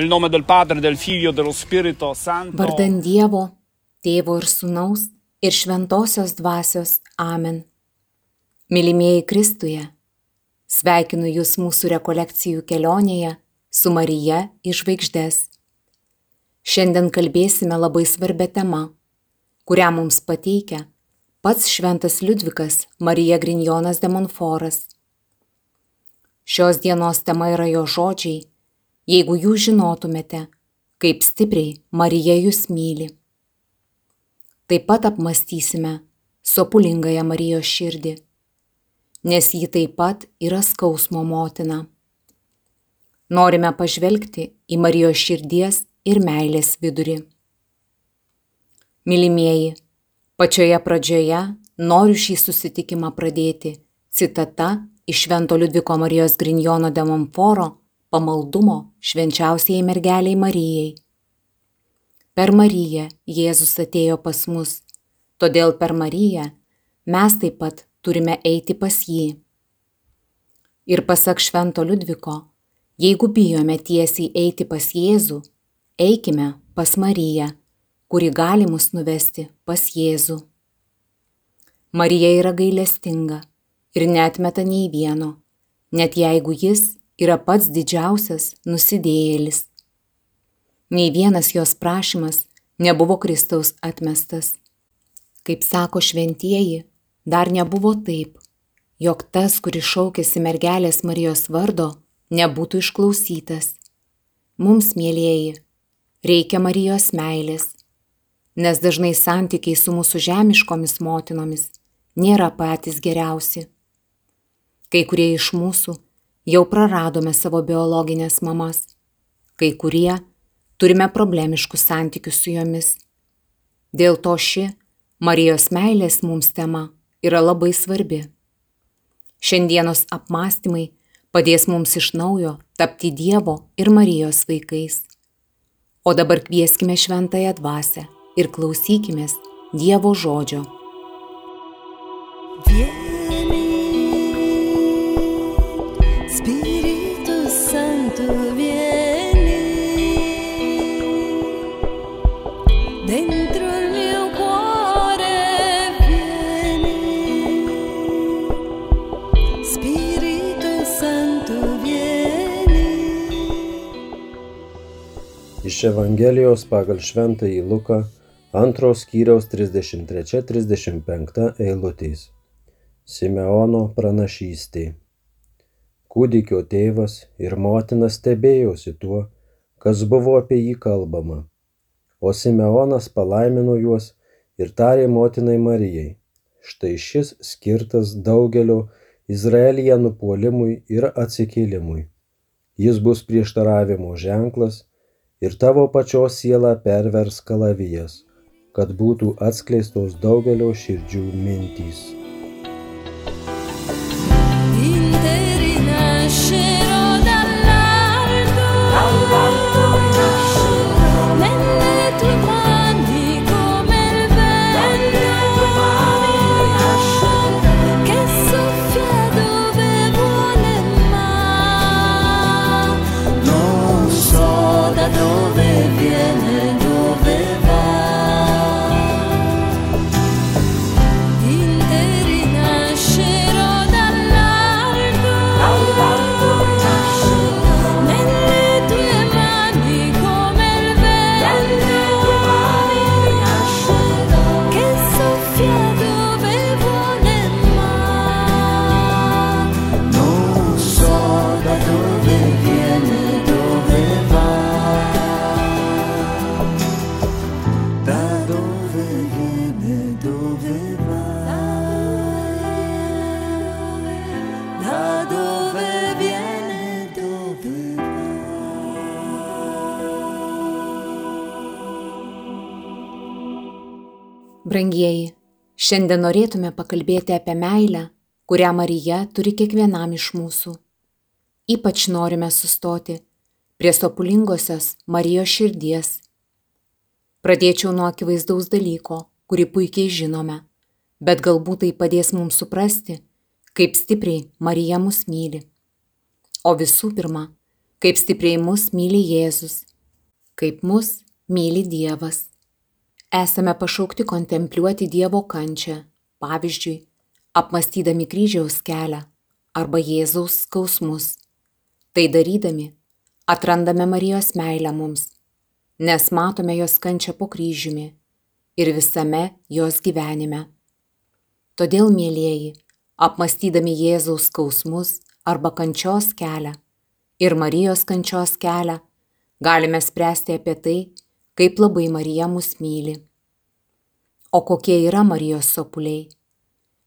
Nel nome del Padre, del Figlio dello Spirito Santo. Vardan Dievo, Tėvo ir Sūnaus ir Šventosios Dvasios Amen. Mylimieji Kristuje, sveikinu Jūs mūsų rekolekcijų kelionėje su Marija iš žvaigždės. Šiandien kalbėsime labai svarbia tema, kurią mums pateikia pats Šventas Liudvikas Marija Grinjonas de Monforas. Šios dienos tema yra jo žodžiai, jeigu jūs žinotumėte, kaip stipriai Marija jūs myli. Taip pat apmastysime sopulingąją Marijos širdį, nes ji taip pat yra skausmo motina. Norime pažvelgti į Marijos širdies ir meilės vidurį. Mylimieji, pačioje pradžioje noriu šį susitikimą pradėti citata iš Švento Liudviko Marijos Grinjono de Monforo pamaldumo švenčiausiai mergeliai Marijai. Per Mariją Jėzus atėjo pas mus, todėl per Mariją mes taip pat turime eiti pas jį. Ir pasak Švento Liudviko, jeigu bijome tiesiai eiti pas Jėzų, eikime pas Mariją, kuri gali mus nuvesti pas Jėzų. Marija yra gailestinga ir netmeta nei vieno, net jeigu jis yra pats didžiausias nusidėjėlis. Nei vienas jos prašymas nebuvo Kristaus atmestas. Kaip sako šventieji, dar nebuvo taip, jog tas, kuris šaukėsi mergelės Marijos vardo, nebūtų išklausytas. Mums, mėlyjeji, reikia Marijos meilės, nes dažnai santykiai su mūsų žemiškomis motinomis nėra patys geriausi. Kai kurie iš mūsų jau praradome savo biologinės mamas. Kai kurie turime problemiškus santykius su jomis. Dėl to ši Marijos meilės mums tema yra labai svarbi. Šiandienos apmąstymai padės mums iš naujo tapti Dievo ir Marijos vaikais. O dabar kvieskime šventąją dvasę ir klausykime Dievo žodžio. Spirito Santo vieni dentro il mio cuore vieni Spirito Santo vieni Iš Evangelijos pagal Šventąjį Luką antros skyriaus 33-35 eilutės. Simeono pranašystė. Kūdikio tėvas ir motina stebėjosi tuo, kas buvo apie jį kalbama. O Simeonas palaimino juos ir tarė motinai Marijai. Štai šis skirtas daugelio Izraelyje nupuolimui ir atsikėlimui. Jis bus prieštaravimo ženklas ir tavo pačios sielą pervers kalavijas, kad būtų atskleistos daugelio širdžių mintys. Brangieji, šiandien norėtume pakalbėti apie meilę, kurią Marija turi kiekvienam iš mūsų. Ypač norime sustoti prie sopulingosios Marijos širdies. Pradėčiau nuo akivaizdaus dalyko, kurį puikiai žinome, bet galbūt tai padės mums suprasti, kaip stipriai Marija mus myli. O visų pirma, kaip stipriai mus myli Jėzus, kaip mus myli Dievas. Esame pašaukti kontempliuoti Dievo kančią, pavyzdžiui, apmastydami kryžiaus kelią arba Jėzaus skausmus. Tai darydami, atrandame Marijos meilę mums, nes matome jos kančią po kryžiumi ir visame jos gyvenime. Todėl, mėlyjeji, apmastydami Jėzaus skausmus arba kančios kelią ir Marijos kančios kelią, galime spręsti apie tai, kaip labai Marija mus myli. O kokie yra Marijos sopuliai?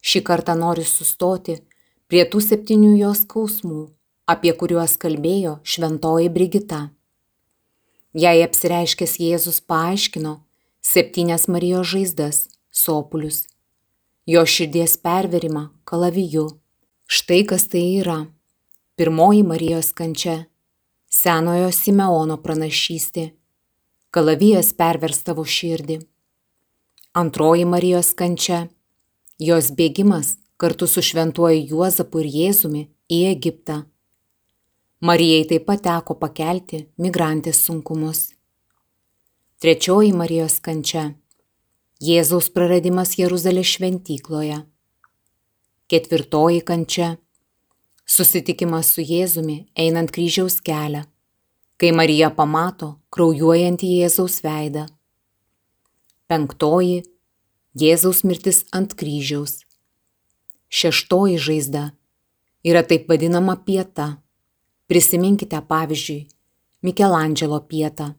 Šį kartą noriu sustoti prie tų septynių jos skausmų, apie kuriuos kalbėjo šventoji Brigita. Jei apsireiškęs Jėzus paaiškino septynias Marijos žaizdas - sopulius, jo širdies perverimą kalaviju. Štai kas tai yra. Pirmoji Marijos kančia - senojo Simeono pranašystė. Kalavijas pervers tavo širdį. Antroji Marijos kančia - jos bėgimas kartu su šventuoju Juozapu ir Jėzumi į Egiptą. Marijai taip pat teko pakelti migrantės sunkumus. Trečioji Marijos kančia - Jėzaus praradimas Jeruzalės šventykloje. Ketvirtoji kančia - susitikimas su Jėzumi einant kryžiaus kelią, kai Marija pamato kraujuojantį Jėzaus veidą. Penktoji - Jėzaus mirtis ant kryžiaus. Šeštoji žaizda yra taip vadinama pieta. Prisiminkite pavyzdžiui Mikelandželo pietą,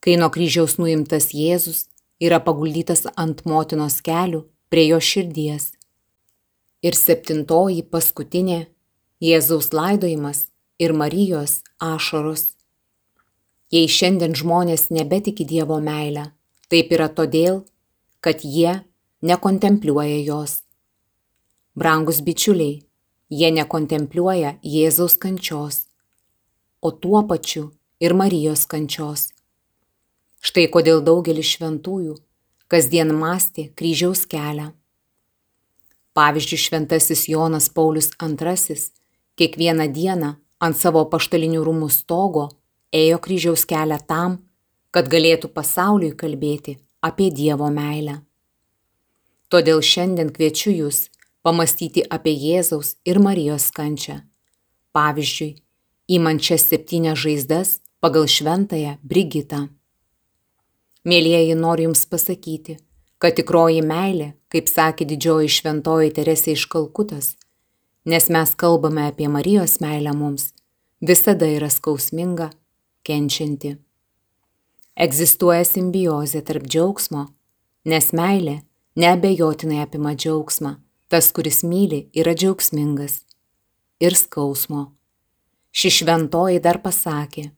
kai nuo kryžiaus nuimtas Jėzus yra paguldytas ant motinos kelių prie jo širdies. Ir septintoji paskutinė Jėzaus laidojimas ir Marijos ašaros. Jei šiandien žmonės nebetiki Dievo meilę, taip yra todėl, kad jie nekontempliuoja jos. Brangus bičiuliai, jie nekontempliuoja Jėzaus kančios, o tuo pačiu ir Marijos kančios. Štai kodėl daugelis šventųjų kasdien mąstė kryžiaus kelią. Pavyzdžiui, šventasis Jonas Paulius II kiekvieną dieną ant savo paštalinių rūmų stogo ėjo kryžiaus kelią tam, kad galėtų pasauliui kalbėti apie Dievo meilę. Todėl šiandien kviečiu Jūs pamastyti apie Jėzaus ir Marijos kančią. Pavyzdžiui, įmant šias septynias žaizdas pagal šventąją Brigitą. Mėlyjeji, noriu Jums pasakyti, kad tikroji meilė, kaip sakė didžioji šventoji Teresė iš Kalkutas, nes mes kalbame apie Marijos meilę mums, visada yra skausminga, kenčianti. Egzistuoja simbiozė tarp džiaugsmo, nes meilė neabejotinai apima džiaugsmą, tas, kuris myli, yra džiaugsmingas, ir skausmo. Ši šventoji dar pasakė,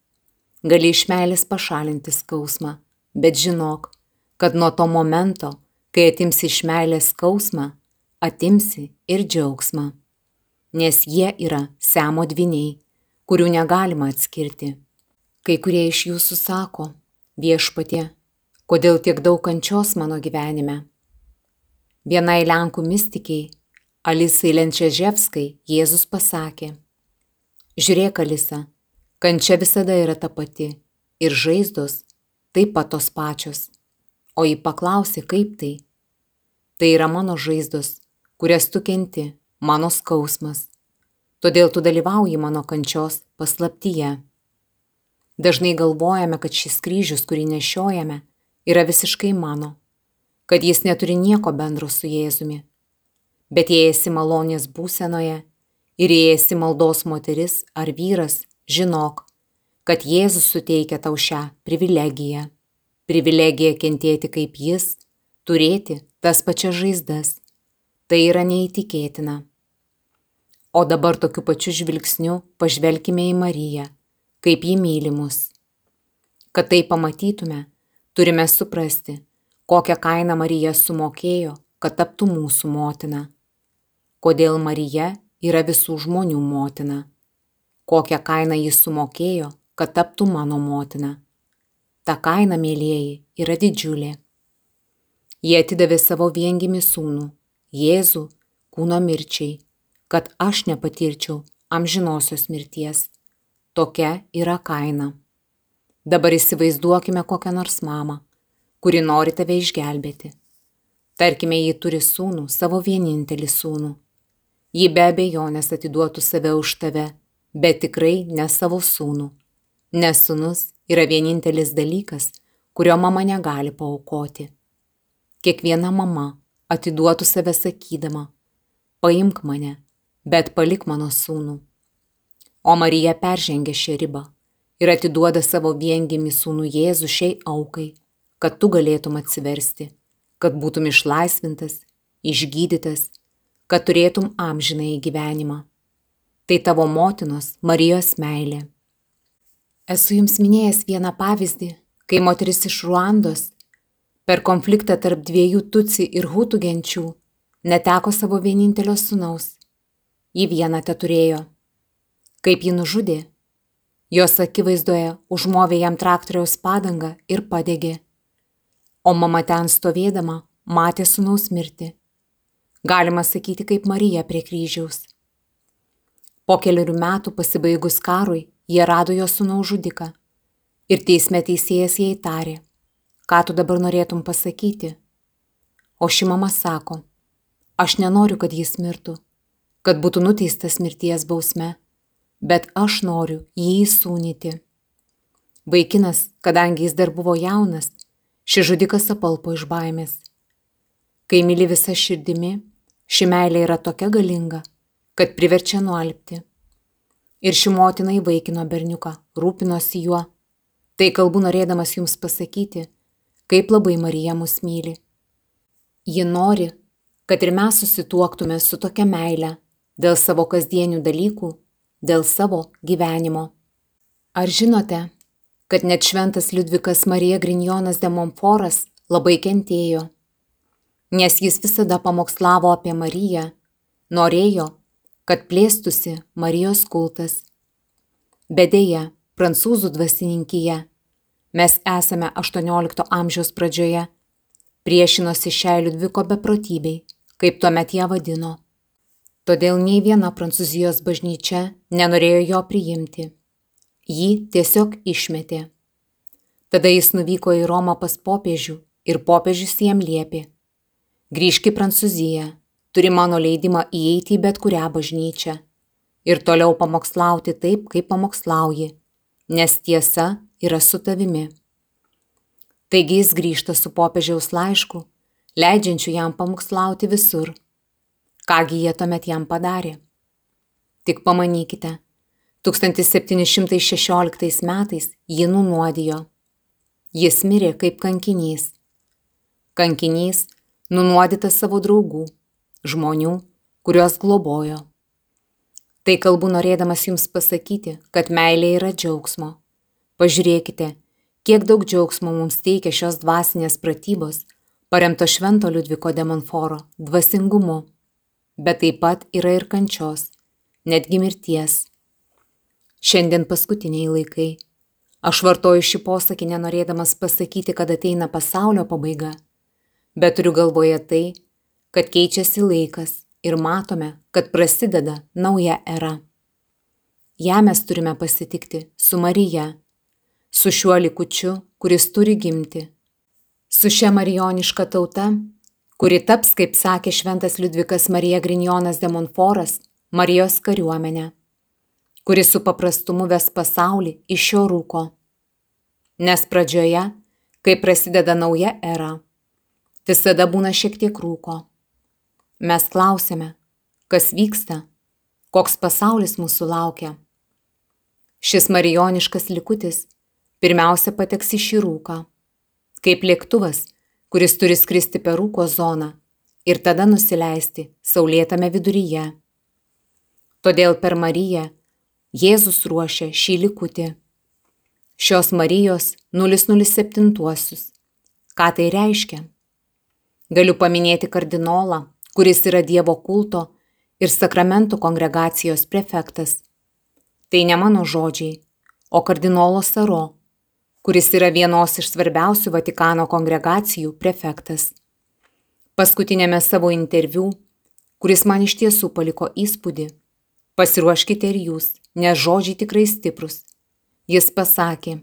gali iš meilės pašalinti skausmą, bet žinok, kad nuo to momento, kai atimsi iš meilės skausmą, atimsi ir džiaugsmą, nes jie yra semo dviniai, kurių negalima atskirti. Kai kurie iš jūsų sako, viešpatie, kodėl tiek daug kančios mano gyvenime. Vienai Lenkų mystikiai, Alisai Lenčiaževskai, Jėzus pasakė, žiūrėk, Alisa, kančia visada yra ta pati ir žaizdos taip pat tos pačios. O jį paklausė, kaip tai. Tai yra mano žaizdos, kurias tu kenti, mano skausmas. Todėl tu dalyvauji mano kančios paslaptyje. Dažnai galvojame, kad šis kryžius, kurį nešiojame, yra visiškai mano, kad jis neturi nieko bendro su Jėzumi. Bet jei esi malonės būsenoje ir jei esi maldos moteris ar vyras, žinok, kad Jėzus suteikia tau šią privilegiją. Privilegija kentėti kaip jis, turėti tas pačias žaizdas. Tai yra neįtikėtina. O dabar tokiu pačiu žvilgsniu pažvelkime į Mariją, kaip ji mylimus. Kad tai pamatytume, turime suprasti, kokią kainą Marija sumokėjo, kad taptų mūsų motina. Kodėl Marija yra visų žmonių motina. Kokią kainą jis sumokėjo, kad taptų mano motina. Ta kaina, mėlyjeji, yra didžiulė. Jie atidavė savo viengimi sūnų, Jėzų, kūno mirčiai, kad aš nepatirčiau amžinosios mirties. Tokia yra kaina. Dabar įsivaizduokime kokią nors mamą, kuri nori tave išgelbėti. Tarkime, ji turi sūnų, savo vienintelį sūnų. Ji be abejonės atiduotų save už tave, bet tikrai ne savo sūnų nes sunus yra vienintelis dalykas, kurio mama negali paukoti. Kiekviena mama atiduotų save sakydama, paimk mane, bet palik mano sūnų. O Marija peržengia šią ribą ir atiduoda savo viengimi sūnų Jėzų šiai aukai, kad tu galėtum atsiversti, kad būtum išlaisvintas, išgydytas, kad turėtum amžinai gyvenimą. Tai tavo motinos Marijos meilė. Esu jums minėjęs vieną pavyzdį, kai moteris iš Ruandos per konfliktą tarp dviejų tuci ir hutų genčių neteko savo vienintelio sunaus. Jį vieną te turėjo. Kaip jį nužudė, jos akivaizdoje užmovė jam traktoriaus padangą ir padegė. O mama ten stovėdama matė sunaus mirtį. Galima sakyti kaip Marija prie kryžiaus. Po keliarių metų pasibaigus karui Jie rado jo sūnaus žudiką. Ir teisme teisėjas jai tarė, ką tu dabar norėtum pasakyti. O ši mama sako, aš nenoriu, kad jis mirtų, kad būtų nuteistas mirties bausme, bet aš noriu jį įsūnyti. Vaikinas, kadangi jis dar buvo jaunas, šis žudikas apalpo iš baimės. Kai myli visa širdimi, ši meilė yra tokia galinga, kad priverčia nualpti. Ir ši motina įvaikino berniuką, rūpinosi juo. Tai kalbu norėdamas jums pasakyti, kaip labai Marija mus myli. Ji nori, kad ir mes susituoktume su tokia meile, dėl savo kasdienių dalykų, dėl savo gyvenimo. Ar žinote, kad net šventas Liudvikas Marija Grinjonas de Montforas labai kentėjo, nes jis visada pamokslavo apie Mariją, norėjo, kad plėstusi Marijos kultas. Bet dėja, prancūzų dvasininkyje, mes esame 18 amžiaus pradžioje, priešinosi šiai Liudviko beprotybei, kaip tuomet ją vadino. Todėl nei viena prancūzijos bažnyčia nenorėjo jo priimti jį tiesiog išmetė. Tada jis nuvyko į Romą pas popiežių ir popiežius jam liepė. Grįžk į Prancūziją, turi mano leidimą įeiti į bet kurią bažnyčią ir toliau pamokslauti taip, kaip pamokslauji, nes tiesa yra su tavimi. Taigi jis grįžta su popiežiaus laišku, leidžiančiu jam pamokslauti visur. Kągi jie tuomet jam padarė? Tik pamanykite, 1716 metais jį nunuodijo. Jis mirė kaip kankinys. Kankinys nunuodytas savo draugų, žmonių, kuriuos globojo. Tai kalbu norėdamas jums pasakyti, kad meilė yra džiaugsmo. Pažiūrėkite, kiek daug džiaugsmo mums teikia šios dvasinės pratybos, paremto švento Liudviko demonforo dvasingumu, bet taip pat yra ir kančios, netgi mirties. Šiandien paskutiniai laikai. Aš vartoju šį posakį nenorėdamas pasakyti, kad ateina pasaulio pabaiga, bet turiu galvoje tai, kad keičiasi laikas ir matome, kad prasideda nauja era. Ja mes turime pasitikti su Marija, su šiuo likučiu, kuris turi gimti, su šia marijoniška tauta, kuri taps, kaip sakė šventas Liudvikas Marija Grinjonas de Monforas, Marijos kariuomenė kuris su paprastumu ves pasaulį iš šio rūko. Nes pradžioje, kai prasideda nauja era, visada būna šiek tiek rūko. Mes klausime, kas vyksta, koks pasaulis mūsų laukia. Šis marijoniškas likutis pirmiausia pateks į šį rūką, kaip lėktuvas, kuris turi skristi per rūko zoną ir tada nusileisti saulėtame viduryje. Todėl per Mariją Jėzus ruošia šį likutį. Šios Marijos 007. Ką tai reiškia? Galiu paminėti kardinolą, kuris yra Dievo kulto ir sakramentų kongregacijos prefektas. Tai ne mano žodžiai, o kardinolo Saro, kuris yra vienos iš svarbiausių Vatikano kongregacijų prefektas. Paskutinėme savo interviu, kuris man iš tiesų paliko įspūdį, pasiruoškite ir jūs nes žodžiai tikrai stiprus. Jis pasakė,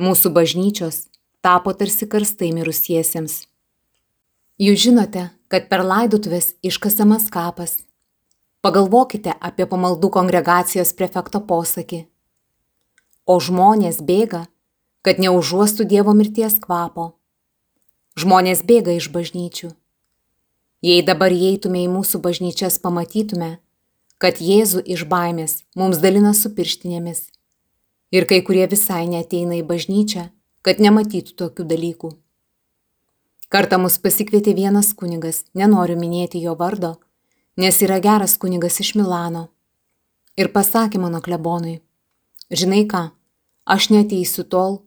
mūsų bažnyčios tapo tarsi karstai mirusiesiems. Jūs žinote, kad per laidotuvės iškasamas kapas. Pagalvokite apie pamaldų kongregacijos prefekto posakį. O žmonės bėga, kad neužuostų Dievo mirties kvapo. Žmonės bėga iš bažnyčių. Jei dabar įeitume į mūsų bažnyčias, pamatytume, kad Jėzų iš baimės mums dalina su pirštinėmis. Ir kai kurie visai neteina į bažnyčią, kad nematytų tokių dalykų. Kartą mus pasikvietė vienas kunigas, nenoriu minėti jo vardo, nes yra geras kunigas iš Milano. Ir pasakė mano klebonui, žinai ką, aš neteisiu tol,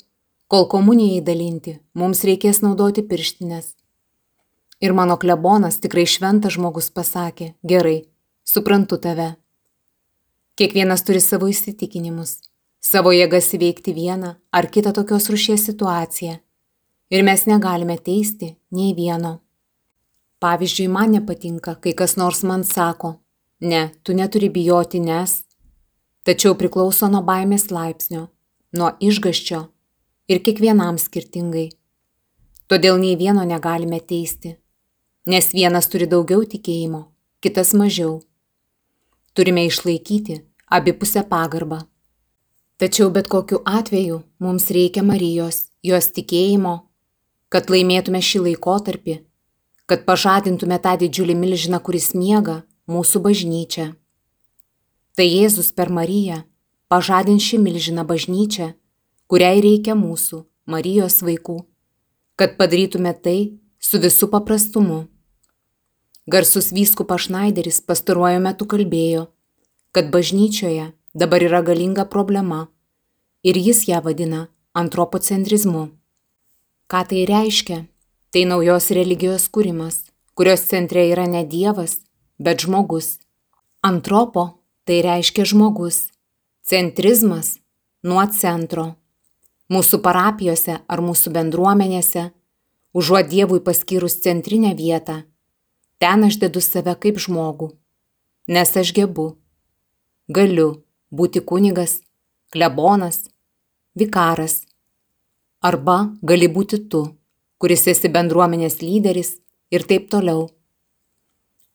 kol komunijai dalinti, mums reikės naudoti pirštinės. Ir mano klebonas tikrai šventas žmogus pasakė, gerai, suprantu tave. Kiekvienas turi savo įsitikinimus, savo jėgas įveikti vieną ar kitą tokios rušies situaciją. Ir mes negalime teisti nei vieno. Pavyzdžiui, man nepatinka, kai kas nors man sako, ne, tu neturi bijoti, nes. Tačiau priklauso nuo baimės laipsnio, nuo išgaščio ir kiekvienam skirtingai. Todėl nei vieno negalime teisti, nes vienas turi daugiau tikėjimo, kitas mažiau. Turime išlaikyti abipusę pagarbą. Tačiau bet kokiu atveju mums reikia Marijos, jos tikėjimo, kad laimėtume šį laikotarpį, kad pažadintume tą didžiulį milžiną, kuris miega mūsų bažnyčią. Tai Jėzus per Mariją pažadins šį milžiną bažnyčią, kuriai reikia mūsų, Marijos vaikų, kad padarytume tai su visų paprastumu. Garsus vyskupas Šnaideris pastaruoju metu kalbėjo, kad bažnyčioje dabar yra galinga problema ir jis ją vadina antropocentrizmu. Ką tai reiškia? Tai naujos religijos kūrimas, kurios centre yra ne Dievas, bet žmogus. Antropo tai reiškia žmogus. Centrizmas nuo centro. Mūsų parapijose ar mūsų bendruomenėse, užuot Dievui paskyrus centrinę vietą, ten aš dedu save kaip žmogų. Nes aš gebu. Galiu būti kunigas, klebonas, vikaras. Arba gali būti tu, kuris esi bendruomenės lyderis ir taip toliau.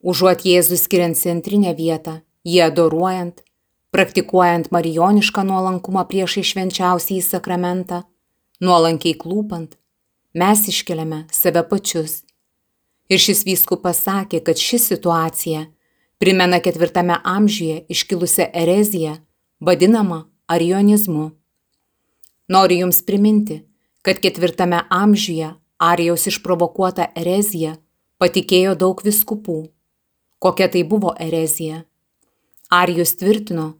Užuot Jėzus skiriant centrinę vietą, jį adoruojant, praktikuojant marijonišką nuolankumą priešai švenčiausiai sakramentą, nuolankiai klūpant, mes iškeliame save pačius. Ir šis vyskupas sakė, kad ši situacija primena ketvirtame amžiuje iškilusią ereziją, vadinamą arionizmu. Noriu Jums priminti, kad ketvirtame amžiuje Arijaus išprovokuota erezija patikėjo daug viskupų. Kokia tai buvo erezija? Arijus tvirtino,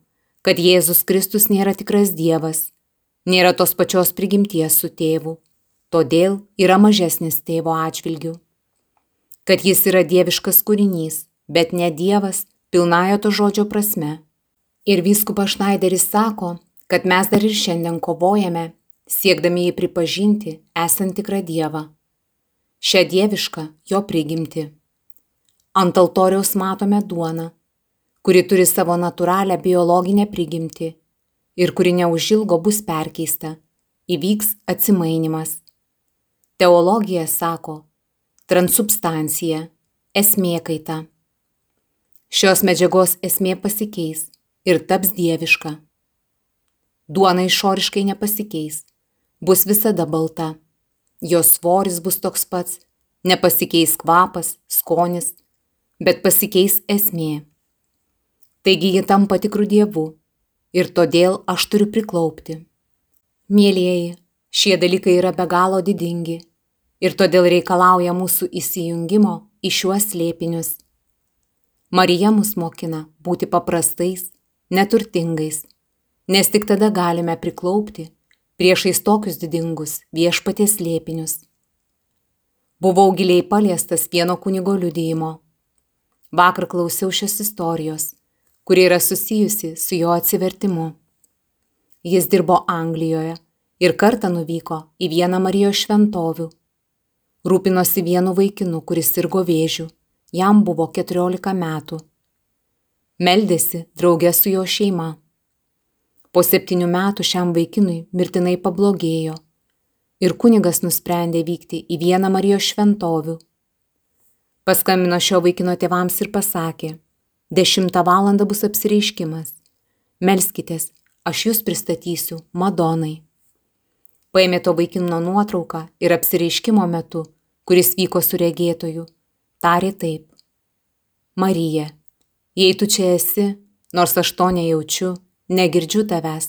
kad Jėzus Kristus nėra tikras Dievas, nėra tos pačios prigimties su tėvu, todėl yra mažesnis tėvo atžvilgių. Kad jis yra dieviškas kūrinys, bet ne Dievas pilnajo to žodžio prasme. Ir vyskupas Šnaideris sako, kad mes dar ir šiandien kovojame siekdami jį pripažinti esant tikrą Dievą. Šią dievišką jo prigimti. Ant altoriaus matome duoną, kuri turi savo natūralią biologinę prigimtį ir kuri neužilgo bus perkeista, įvyks atsimainimas. Teologija sako transubstancija, esmė kaita. Šios medžiagos esmė pasikeis ir taps dieviška. Duona išoriškai nepasikeis, bus visada balta. Jos svoris bus toks pats, nepasikeis kvapas, skonis, bet pasikeis esmė. Taigi ji tampa tikrų dievų ir todėl aš turiu priklaupti. Mėlyjeji, šie dalykai yra be galo didingi ir todėl reikalauja mūsų įsijungimo į šiuos slėpinius. Marija mus mokina būti paprastais, neturtingais, nes tik tada galime priklaupti priešais tokius didingus viešpaties lėpinius. Buvau giliai paliestas vieno kunigo liudijimo. Vakar klausiau šios istorijos, kuri yra susijusi su jo atsivertimu. Jis dirbo Anglijoje ir kartą nuvyko į vieną Marijos šventovių. Rūpinosi vienu vaikinu, kuris sirgo vėžiu, jam buvo 14 metų. Meldėsi draugė su jo šeima. Po septynių metų šiam vaikinui mirtinai pablogėjo ir kunigas nusprendė vykti į vieną Marijos šventovių. Paskambino šio vaikino tėvams ir pasakė, dešimtą valandą bus apsireiškimas. Melskitės, aš jūs pristatysiu Madonai. Paėmė to vaikino nuotrauką ir apsireiškimo metu, kuris vyko su regėtoju, tarė taip. Marija, jei tu čia esi, nors aš to nejaučiu, Negirdžiu tavęs,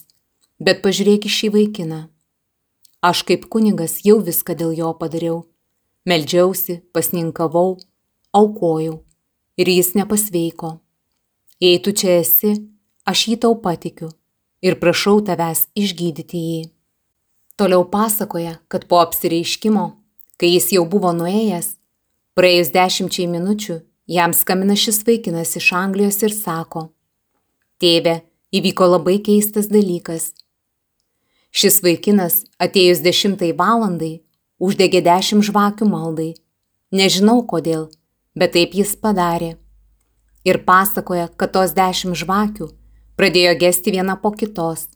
bet pažiūrėk į šį vaikiną. Aš kaip kunigas jau viską dėl jo padariau. Meldžiausi, pasninkavau, aukojau ir jis nepasveiko. Jei tu čia esi, aš jį tau patikiu ir prašau tavęs išgydyti jį. Toliau pasakoja, kad po apsireiškimo, kai jis jau buvo nuėjęs, praėjus dešimčiai minučių, jam skamina šis vaikinas iš Anglijos ir sako, Tėve, įvyko labai keistas dalykas. Šis vaikinas, atėjus dešimtai valandai, uždegė dešimt žvakių maldai. Nežinau kodėl, bet taip jis padarė. Ir pasakoja, kad tos dešimt žvakių pradėjo gesti viena po kitos.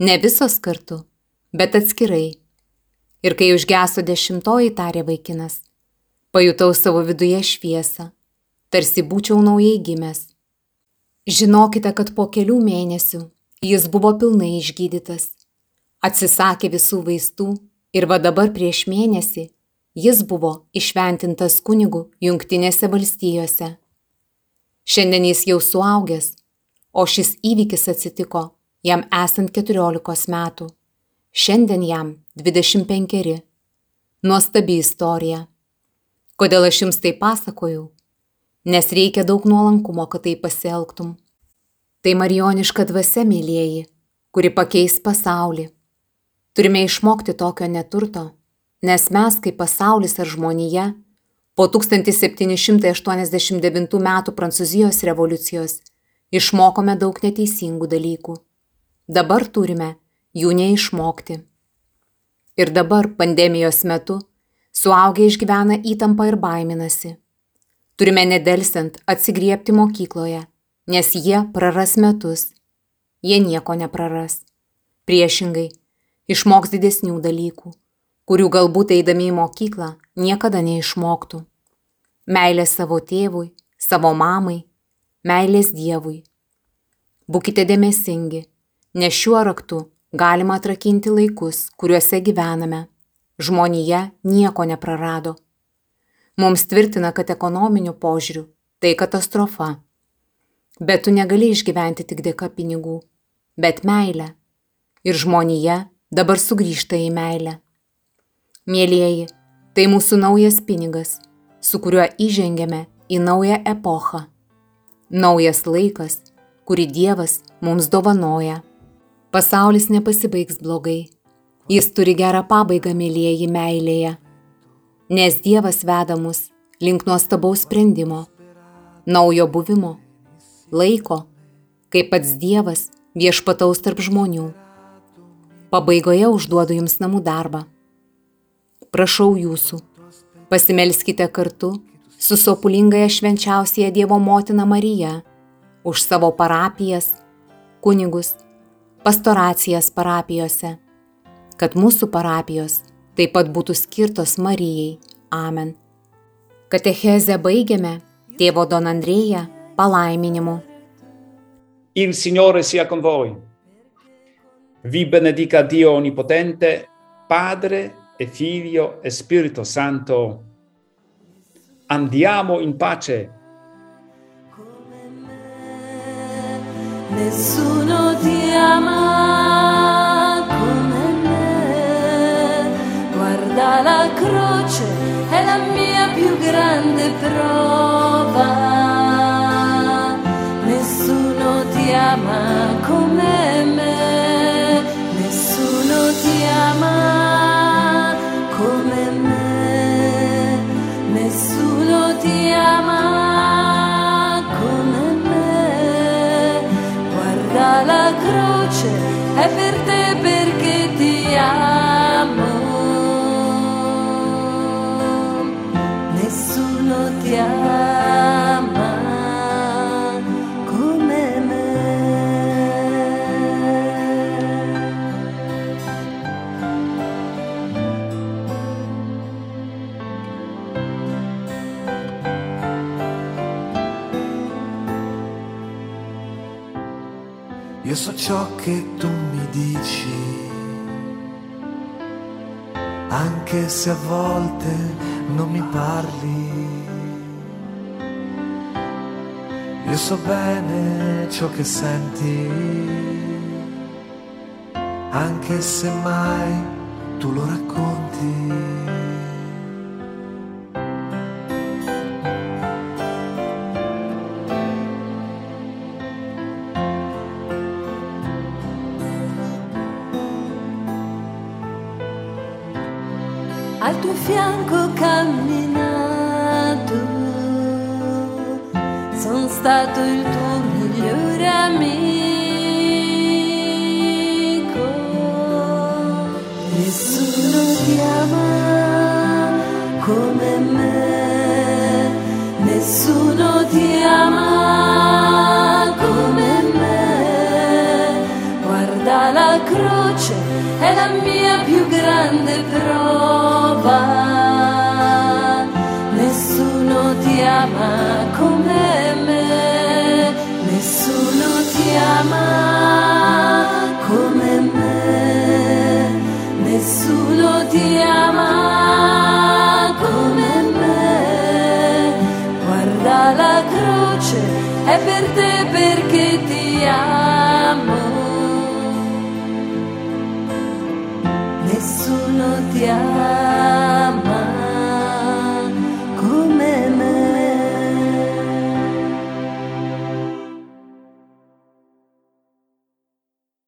Ne visos kartu, bet atskirai. Ir kai užgeso dešimtoji, tarė vaikinas, pajutau savo viduje šviesą, tarsi būčiau naujai gimęs. Žinokite, kad po kelių mėnesių jis buvo pilnai išgydytas. Atsisakė visų vaistų ir va dabar prieš mėnesį jis buvo išventintas kunigu Junktinėse valstijose. Šiandien jis jau suaugęs, o šis įvykis atsitiko jam esant 14 metų. Šiandien jam 25. Nuostabi istorija. Kodėl aš jums tai pasakojau? nes reikia daug nuolankumo, kad tai pasielgtum. Tai marioniška dvasia, mėlyjeji, kuri pakeis pasaulį. Turime išmokti tokio neturto, nes mes kaip pasaulis ar žmonija po 1789 m. Prancūzijos revoliucijos išmokome daug neteisingų dalykų. Dabar turime jų neišmokti. Ir dabar pandemijos metu suaugę išgyvena įtampą ir baiminasi. Turime nedelsiant atsigriepti mokykloje, nes jie praras metus. Jie nieko nepraras. Priešingai, išmoks didesnių dalykų, kurių galbūt eidami į mokyklą niekada neišmoktų. Meilė savo tėvui, savo mamai, meilės Dievui. Būkite dėmesingi, nes šiuo raktu galima atrakinti laikus, kuriuose gyvename. Žmonija nieko neprarado. Mums tvirtina, kad ekonominiu požiūriu tai katastrofa. Bet tu negali išgyventi tik dėka pinigų, bet meilę. Ir žmonija dabar sugrįžta į meilę. Mėlyjeji, tai mūsų naujas pinigas, su kuriuo įžengėme į naują epochą. Naujas laikas, kurį Dievas mums dovanoja. Pasaulis nepasibaigs blogai. Jis turi gerą pabaigą, mėlyjeji, meilėje. Nes Dievas veda mus link nuostabaus sprendimo, naujo buvimo, laiko, kai pats Dievas viešpataus tarp žmonių. Pabaigoje užduodu jums namų darbą. Prašau jūsų, pasimelskite kartu su sopulingąją švenčiausiąją Dievo motiną Mariją už savo parapijas, kunigus, pastoracijas parapijose, kad mūsų parapijos taip pat būtų skirtos Marijai. Amen. Katechezę baigiame tėvo Don Andrėja palaiminimu. Il Signore sia con voi. Vi benedica Dio Onnipotente, Padre e Figlio e Spirito Santo. Andiamo in pace. Nessuno ti ama come me. Guarda la croce, è la mia più grande prova. Io so ciò che tu mi dici, anche se a volte non mi parli. Io so bene ciò che senti, anche se mai tu lo racconti. Tuo fianco camminato, sono stato il tuo migliore amico. Nessuno ti ama come me, nessuno ti ama come me. Guarda la croce, è la mia più grande prova. Ama come me, nessuno ti ama come me. Guarda la croce, è per te